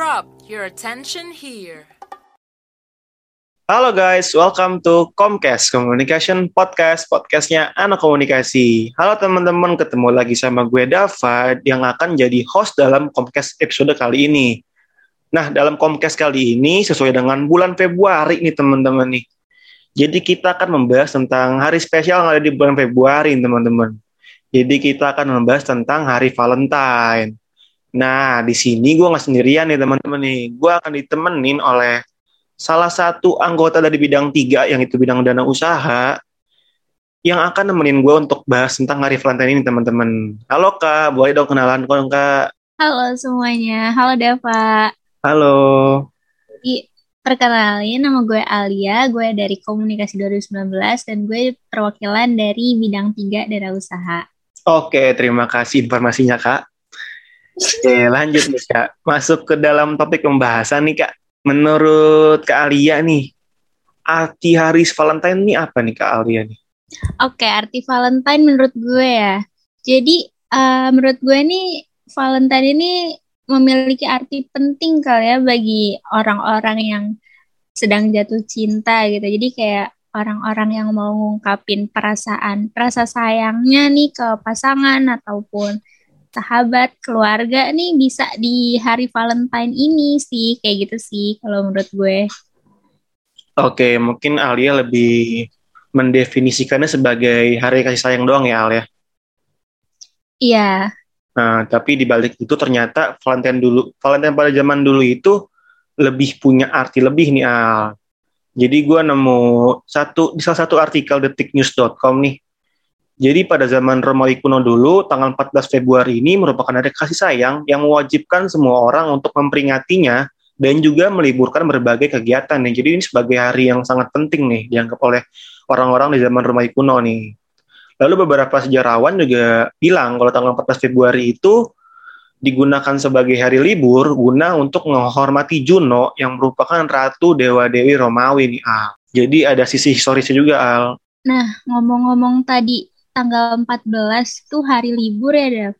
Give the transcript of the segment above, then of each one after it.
drop your attention here. Halo guys, welcome to Comcast Communication Podcast, podcastnya anak komunikasi. Halo teman-teman, ketemu lagi sama gue Dava yang akan jadi host dalam Comcast episode kali ini. Nah, dalam Comcast kali ini sesuai dengan bulan Februari nih teman-teman nih. Jadi kita akan membahas tentang hari spesial yang ada di bulan Februari teman-teman. Jadi kita akan membahas tentang hari Valentine. Nah, di sini gue nggak sendirian nih teman-teman nih. Gue akan ditemenin oleh salah satu anggota dari bidang tiga yang itu bidang dana usaha yang akan nemenin gue untuk bahas tentang hari Valentine ini teman-teman. Halo kak, boleh dong kenalan kok kak? Halo semuanya, halo Dava. Halo. I, perkenalin nama gue Alia, gue dari Komunikasi 2019 dan gue perwakilan dari bidang tiga dana usaha. Oke, terima kasih informasinya kak. Oke, lanjut nih kak. Masuk ke dalam topik pembahasan nih kak menurut Kak Alia nih, arti hari Valentine ini apa nih Kak Alia nih? Oke, arti Valentine menurut gue ya. Jadi uh, menurut gue nih Valentine ini memiliki arti penting kali ya bagi orang-orang yang sedang jatuh cinta gitu. Jadi kayak orang-orang yang mau ngungkapin perasaan, rasa sayangnya nih ke pasangan ataupun sahabat, keluarga nih bisa di hari Valentine ini sih, kayak gitu sih kalau menurut gue. Oke, mungkin Alia lebih mendefinisikannya sebagai hari kasih sayang doang ya, Alia? Iya. Nah, tapi di balik itu ternyata Valentine dulu, Valentine pada zaman dulu itu lebih punya arti lebih nih, Al. Jadi gue nemu satu di salah satu artikel detiknews.com nih, jadi pada zaman Romawi kuno dulu, tanggal 14 Februari ini merupakan hari kasih sayang yang mewajibkan semua orang untuk memperingatinya dan juga meliburkan berbagai kegiatan nih. Jadi ini sebagai hari yang sangat penting nih dianggap oleh orang-orang di zaman Romawi kuno nih. Lalu beberapa sejarawan juga bilang kalau tanggal 14 Februari itu digunakan sebagai hari libur guna untuk menghormati Juno yang merupakan ratu dewa-dewi Romawi nih Al. Jadi ada sisi historisnya juga Al. Nah, ngomong-ngomong tadi tanggal 14 tuh hari libur ya, Dev.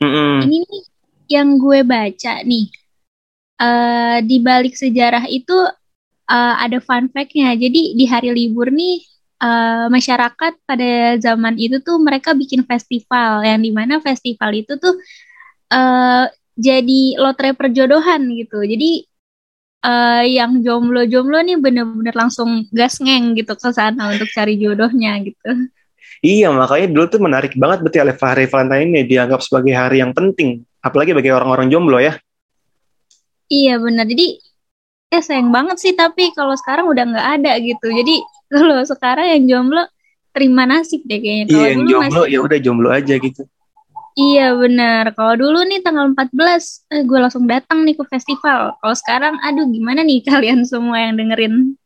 Mm -hmm. Ini nih yang gue baca nih. Uh, di balik sejarah itu uh, ada fun fact-nya. Jadi di hari libur nih uh, masyarakat pada zaman itu tuh mereka bikin festival yang di mana festival itu tuh uh, jadi lotre perjodohan gitu. Jadi uh, yang jomblo-jomblo nih bener-bener langsung gas ngeng gitu ke sana untuk cari jodohnya gitu. Iya, makanya dulu tuh menarik banget berarti hari Valentine ini dianggap sebagai hari yang penting, apalagi bagi orang-orang jomblo ya. Iya benar. Jadi ya sayang banget sih tapi kalau sekarang udah nggak ada gitu. Jadi kalau sekarang yang jomblo terima nasib deh kayaknya. Kalau iya, yang jomblo masih... ya udah jomblo aja gitu. Iya benar. Kalau dulu nih tanggal 14 eh, gue langsung datang nih ke festival. Kalau sekarang aduh gimana nih kalian semua yang dengerin?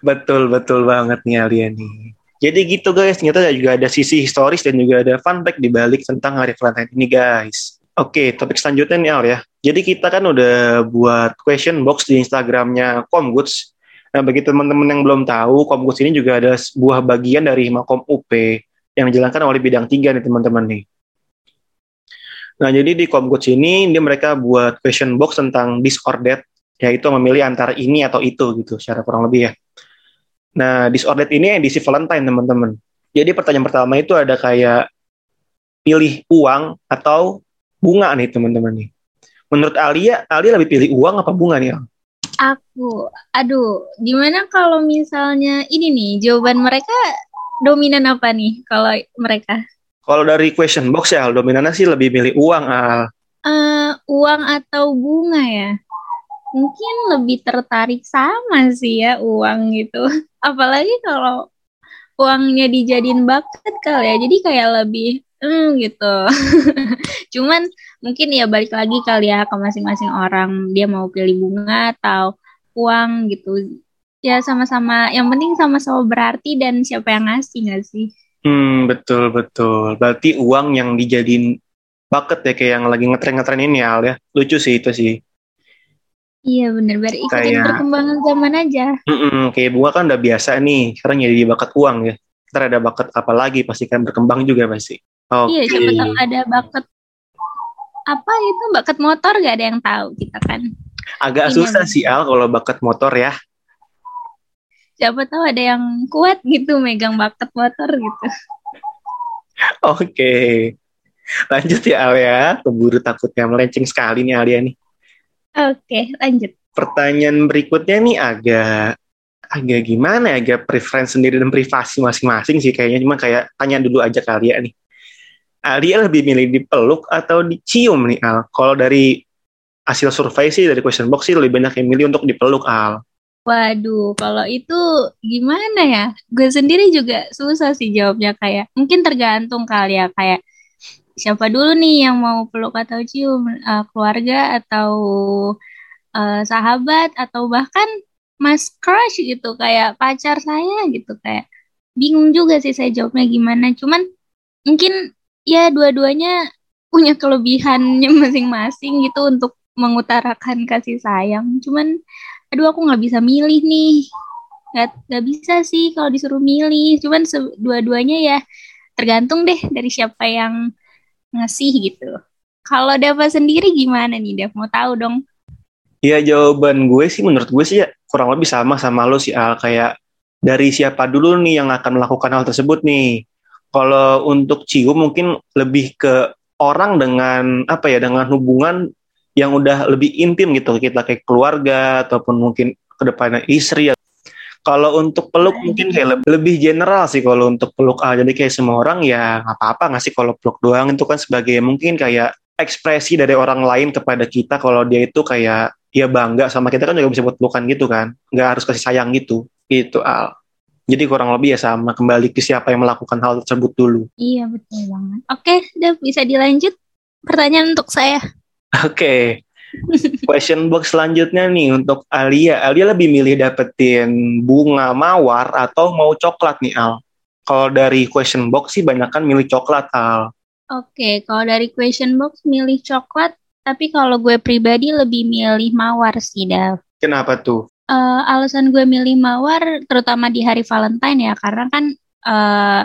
betul betul banget nih Alia nih. Jadi gitu guys, ternyata juga ada sisi historis dan juga ada fun fact di balik tentang hari Valentine ini guys. Oke, topik selanjutnya nih Al ya. Jadi kita kan udah buat question box di Instagramnya Comgoods. Nah, bagi teman-teman yang belum tahu, Comgoods ini juga ada sebuah bagian dari Makom UP yang dijalankan oleh bidang tiga nih teman-teman nih. Nah, jadi di Comgoods ini dia mereka buat question box tentang disordered, yaitu memilih antara ini atau itu gitu, secara kurang lebih ya. Nah, disordered ini edisi Valentine, teman-teman. Jadi pertanyaan pertama itu ada kayak pilih uang atau bunga nih, teman-teman nih. Menurut Alia, Alia lebih pilih uang apa bunga nih, Aku, aduh, gimana kalau misalnya ini nih, jawaban mereka dominan apa nih kalau mereka? Kalau dari question box ya, dominannya sih lebih milih uang, Al. Uh, uang atau bunga ya? Mungkin lebih tertarik sama sih ya uang gitu. Apalagi kalau uangnya dijadiin bucket kali ya. Jadi kayak lebih hmm gitu. Cuman mungkin ya balik lagi kali ya ke masing-masing orang dia mau pilih bunga atau uang gitu. Ya sama-sama yang penting sama-sama berarti dan siapa yang ngasih nggak sih? Hmm, betul betul. Berarti uang yang dijadiin bucket ya kayak yang lagi ngetren-ngetren ini ya, Al ya. Lucu sih itu sih. Iya benar, biar ikutin kayak, perkembangan zaman aja. Mm-mm, kayak bunga kan udah biasa nih, sekarang jadi bakat uang ya. Ntar ada bakat apa lagi pasti kan berkembang juga pasti. Okay. Iya, siapa tahu ada bakat apa itu bakat motor gak ada yang tahu kita kan. Agak Ini susah ada- sih Al kalau bakat motor ya. Siapa tahu ada yang kuat gitu megang bakat motor gitu. Oke. Lanjut ya Al ya. Keburu takutnya melenceng sekali nih Alia nih. Oke, lanjut. Pertanyaan berikutnya nih agak agak gimana ya, agak preference sendiri dan privasi masing-masing sih kayaknya cuma kayak tanya dulu aja ke Alia nih. Alia lebih milih dipeluk atau dicium nih Al? Kalau dari hasil survei sih dari question box sih lebih banyak yang milih untuk dipeluk Al. Waduh, kalau itu gimana ya? Gue sendiri juga susah sih jawabnya kayak. Mungkin tergantung kali ya kayak siapa dulu nih yang mau peluk atau cium, Eh, keluarga atau eh, sahabat atau bahkan mas crush gitu kayak pacar saya gitu kayak. Bingung juga sih saya jawabnya gimana. Cuman mungkin ya dua-duanya punya kelebihannya masing-masing gitu untuk mengutarakan kasih sayang. Cuman aduh aku nggak bisa milih nih nggak nggak bisa sih kalau disuruh milih cuman dua-duanya ya tergantung deh dari siapa yang ngasih gitu kalau Dava sendiri gimana nih Dev mau tahu dong Iya jawaban gue sih menurut gue sih ya kurang lebih sama sama lo sih Al kayak dari siapa dulu nih yang akan melakukan hal tersebut nih. Kalau untuk cium mungkin lebih ke orang dengan apa ya dengan hubungan yang udah lebih intim gitu kita kayak keluarga ataupun mungkin ke depannya istri ya. Kalau untuk peluk mungkin kayak lebih, lebih general sih kalau untuk peluk. Ah jadi kayak semua orang ya nggak apa-apa nggak sih kalau peluk doang. Itu kan sebagai mungkin kayak ekspresi dari orang lain kepada kita kalau dia itu kayak ya bangga sama kita kan juga bisa buat pelukan gitu kan. Nggak harus kasih sayang gitu. Gitu al. Jadi kurang lebih ya sama kembali ke siapa yang melakukan hal tersebut dulu. Iya betul banget. Oke Dev bisa dilanjut pertanyaan untuk saya. Oke question box selanjutnya nih untuk Alia Alia lebih milih dapetin bunga mawar atau mau coklat nih al kalau dari question box sih banyak kan milih coklat al Oke, kalau dari question box milih coklat, tapi kalau gue pribadi lebih milih mawar sih, Dav. kenapa tuh Eh, alasan gue milih mawar, terutama di hari Valentine ya, karena kan eh,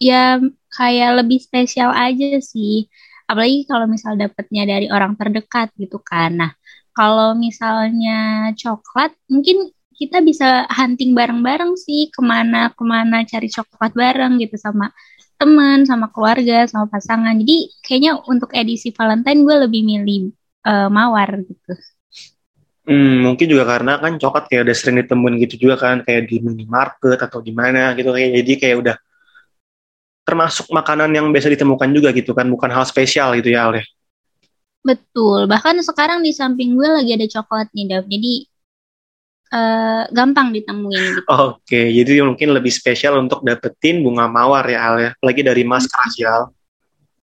ya kayak lebih spesial aja sih. Apalagi kalau misal dapetnya dari orang terdekat gitu kan. Nah, kalau misalnya coklat, mungkin kita bisa hunting bareng-bareng sih, ke mana-kemana cari coklat bareng gitu sama teman, sama keluarga, sama pasangan. Jadi kayaknya untuk edisi Valentine gue lebih milih eh, mawar gitu. Hmm, mungkin juga karena kan coklat kayak udah sering ditemuin gitu juga kan kayak di minimarket atau di mana gitu kayak jadi kayak udah termasuk makanan yang biasa ditemukan juga gitu kan bukan hal spesial gitu ya oleh Betul, bahkan sekarang di samping gue lagi ada coklat nih, Dav. Jadi eh, gampang ditemuin gitu. oke jadi mungkin lebih spesial untuk dapetin bunga mawar ya Al ya lagi dari Mas Crush ya Al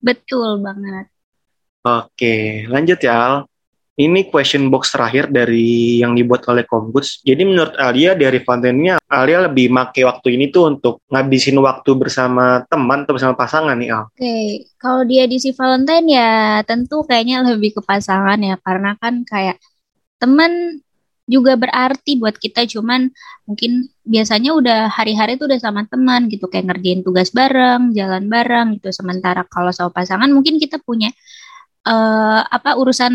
Betul banget. oke lanjut ya Al ini question box terakhir dari yang dibuat oleh Kombus. Jadi menurut Alia dari kontennya Alia lebih make waktu ini tuh untuk ngabisin waktu bersama teman atau bersama pasangan nih Al. Oke, kalau dia di si Valentine ya tentu kayaknya lebih ke pasangan ya, karena kan kayak teman juga berarti buat kita, cuman mungkin biasanya udah hari-hari tuh udah sama teman gitu, kayak ngerjain tugas bareng, jalan bareng gitu. Sementara kalau sama pasangan mungkin kita punya eh apa urusan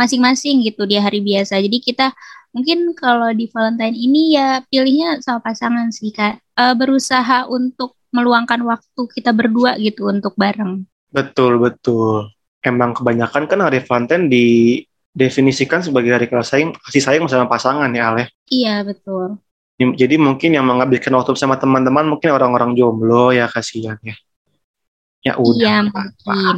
masing-masing gitu di hari biasa. Jadi kita mungkin kalau di Valentine ini ya pilihnya sama pasangan sih kak, Eh, berusaha untuk meluangkan waktu kita berdua gitu untuk bareng. Betul, betul. Emang kebanyakan kan hari Valentine didefinisikan sebagai hari kasih sayang, kasih sayang sama pasangan ya, Ale. Iya betul. Jadi mungkin yang menghabiskan waktu bersama teman-teman mungkin orang-orang jomblo ya kasihan ya. Ya udah. Iya mungkin.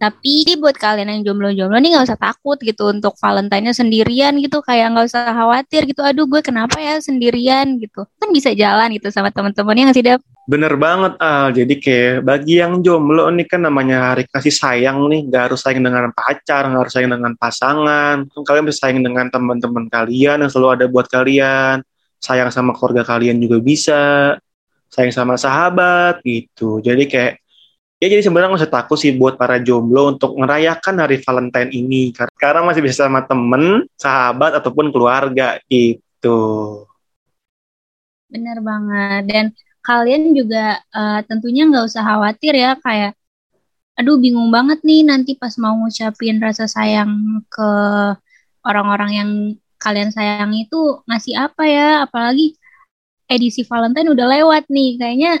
Tapi buat kalian yang jomblo-jomblo nih nggak usah takut gitu untuk Valentine-nya sendirian gitu kayak nggak usah khawatir gitu. Aduh gue kenapa ya sendirian gitu. Kan bisa jalan gitu sama teman-temannya nggak sih Dap? Bener banget Al. Jadi kayak bagi yang jomblo nih kan namanya hari kasih sayang nih, nggak harus sayang dengan pacar, nggak harus sayang dengan pasangan. Kalian bisa sayang dengan teman-teman kalian yang selalu ada buat kalian. Sayang sama keluarga kalian juga bisa. Sayang sama sahabat gitu. Jadi kayak ya jadi sebenarnya nggak usah takut sih buat para jomblo untuk merayakan hari Valentine ini. Karena masih bisa sama temen, sahabat ataupun keluarga gitu. Bener banget. Dan kalian juga eh, tentunya nggak usah khawatir ya kayak aduh bingung banget nih nanti pas mau ngucapin rasa sayang ke orang-orang yang kalian sayang itu ngasih apa ya apalagi edisi Valentine udah lewat nih kayaknya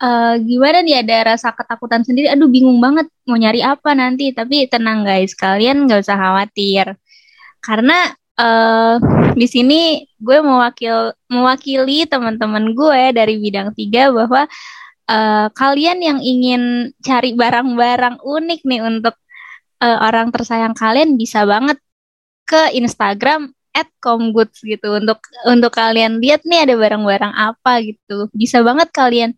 uh, gimana nih ada rasa ketakutan sendiri? Aduh bingung banget mau nyari apa nanti? Tapi tenang guys kalian nggak usah khawatir. Karena uh, di sini gue mewakil mewakili teman-teman gue dari bidang tiga bahwa uh, kalian yang ingin cari barang-barang unik nih untuk uh, orang tersayang kalian bisa banget ke Instagram comgoods gitu. Untuk untuk kalian lihat nih ada barang-barang apa gitu. Bisa banget kalian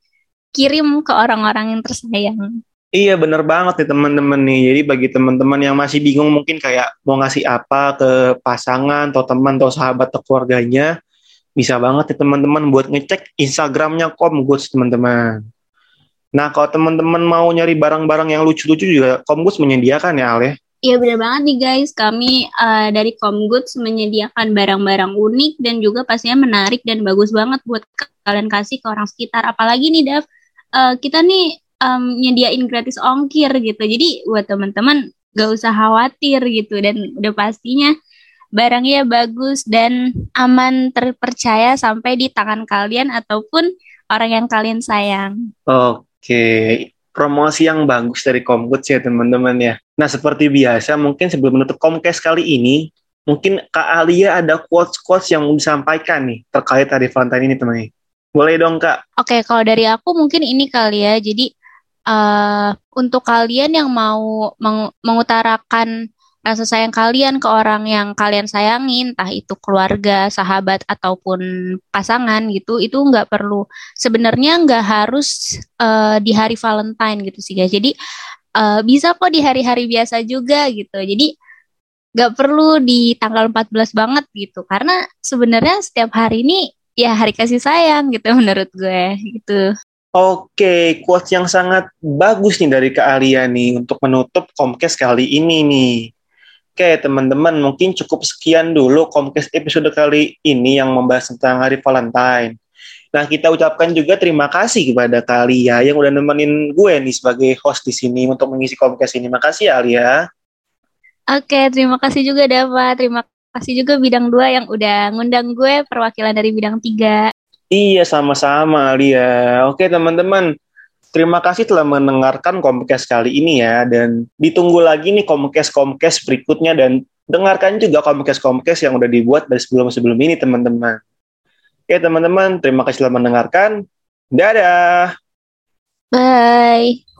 kirim ke orang-orang yang tersayang Iya bener banget nih teman-teman nih. Jadi bagi teman-teman yang masih bingung mungkin kayak mau ngasih apa ke pasangan atau teman atau sahabat atau keluarganya, bisa banget nih teman-teman buat ngecek Instagramnya Comgoods teman-teman. Nah kalau teman-teman mau nyari barang-barang yang lucu-lucu juga Comgoods menyediakan ya Al ya? Iya bener banget nih guys, kami uh, dari Comgoods menyediakan barang-barang unik dan juga pastinya menarik dan bagus banget buat kalian kasih ke orang sekitar. Apalagi nih Dav, uh, kita nih um, nyediain gratis ongkir gitu. Jadi buat teman-teman gak usah khawatir gitu dan udah pastinya barangnya bagus dan aman terpercaya sampai di tangan kalian ataupun orang yang kalian sayang. Oke, promosi yang bagus dari Komkut ya teman-teman ya. Nah seperti biasa mungkin sebelum menutup Komkes kali ini, mungkin Kak Alia ada quotes-quotes yang mau disampaikan nih terkait hari Valentine ini teman-teman. Boleh dong Kak? Oke, kalau dari aku mungkin ini kali ya. Jadi uh, untuk kalian yang mau meng mengutarakan rasa sayang kalian ke orang yang kalian sayangin, entah itu keluarga, sahabat ataupun pasangan gitu, itu nggak perlu. Sebenarnya nggak harus uh, di hari Valentine gitu sih guys. Jadi uh, bisa kok di hari-hari biasa juga gitu. Jadi nggak perlu di tanggal 14 banget gitu. Karena sebenarnya setiap hari ini ya hari kasih sayang gitu menurut gue gitu. Oke, quotes yang sangat bagus nih dari Kak Alia nih untuk menutup Comcast kali ini nih. Oke, teman-teman, mungkin cukup sekian dulu Comcast episode kali ini yang membahas tentang Hari Valentine. Nah, kita ucapkan juga terima kasih kepada Kak Alia yang udah nemenin gue nih sebagai host di sini untuk mengisi Comcast ini. Makasih ya, Alia. Oke, terima kasih juga Dava. Terima kasih juga bidang dua yang udah ngundang gue perwakilan dari bidang tiga. Iya, sama-sama Lia. Oke, teman-teman. Terima kasih telah mendengarkan Komkes kali ini ya. Dan ditunggu lagi nih Komkes-Komkes berikutnya. Dan dengarkan juga Komkes-Komkes yang udah dibuat dari sebelum-sebelum ini, teman-teman. Oke, teman-teman. Terima kasih telah mendengarkan. Dadah! Bye!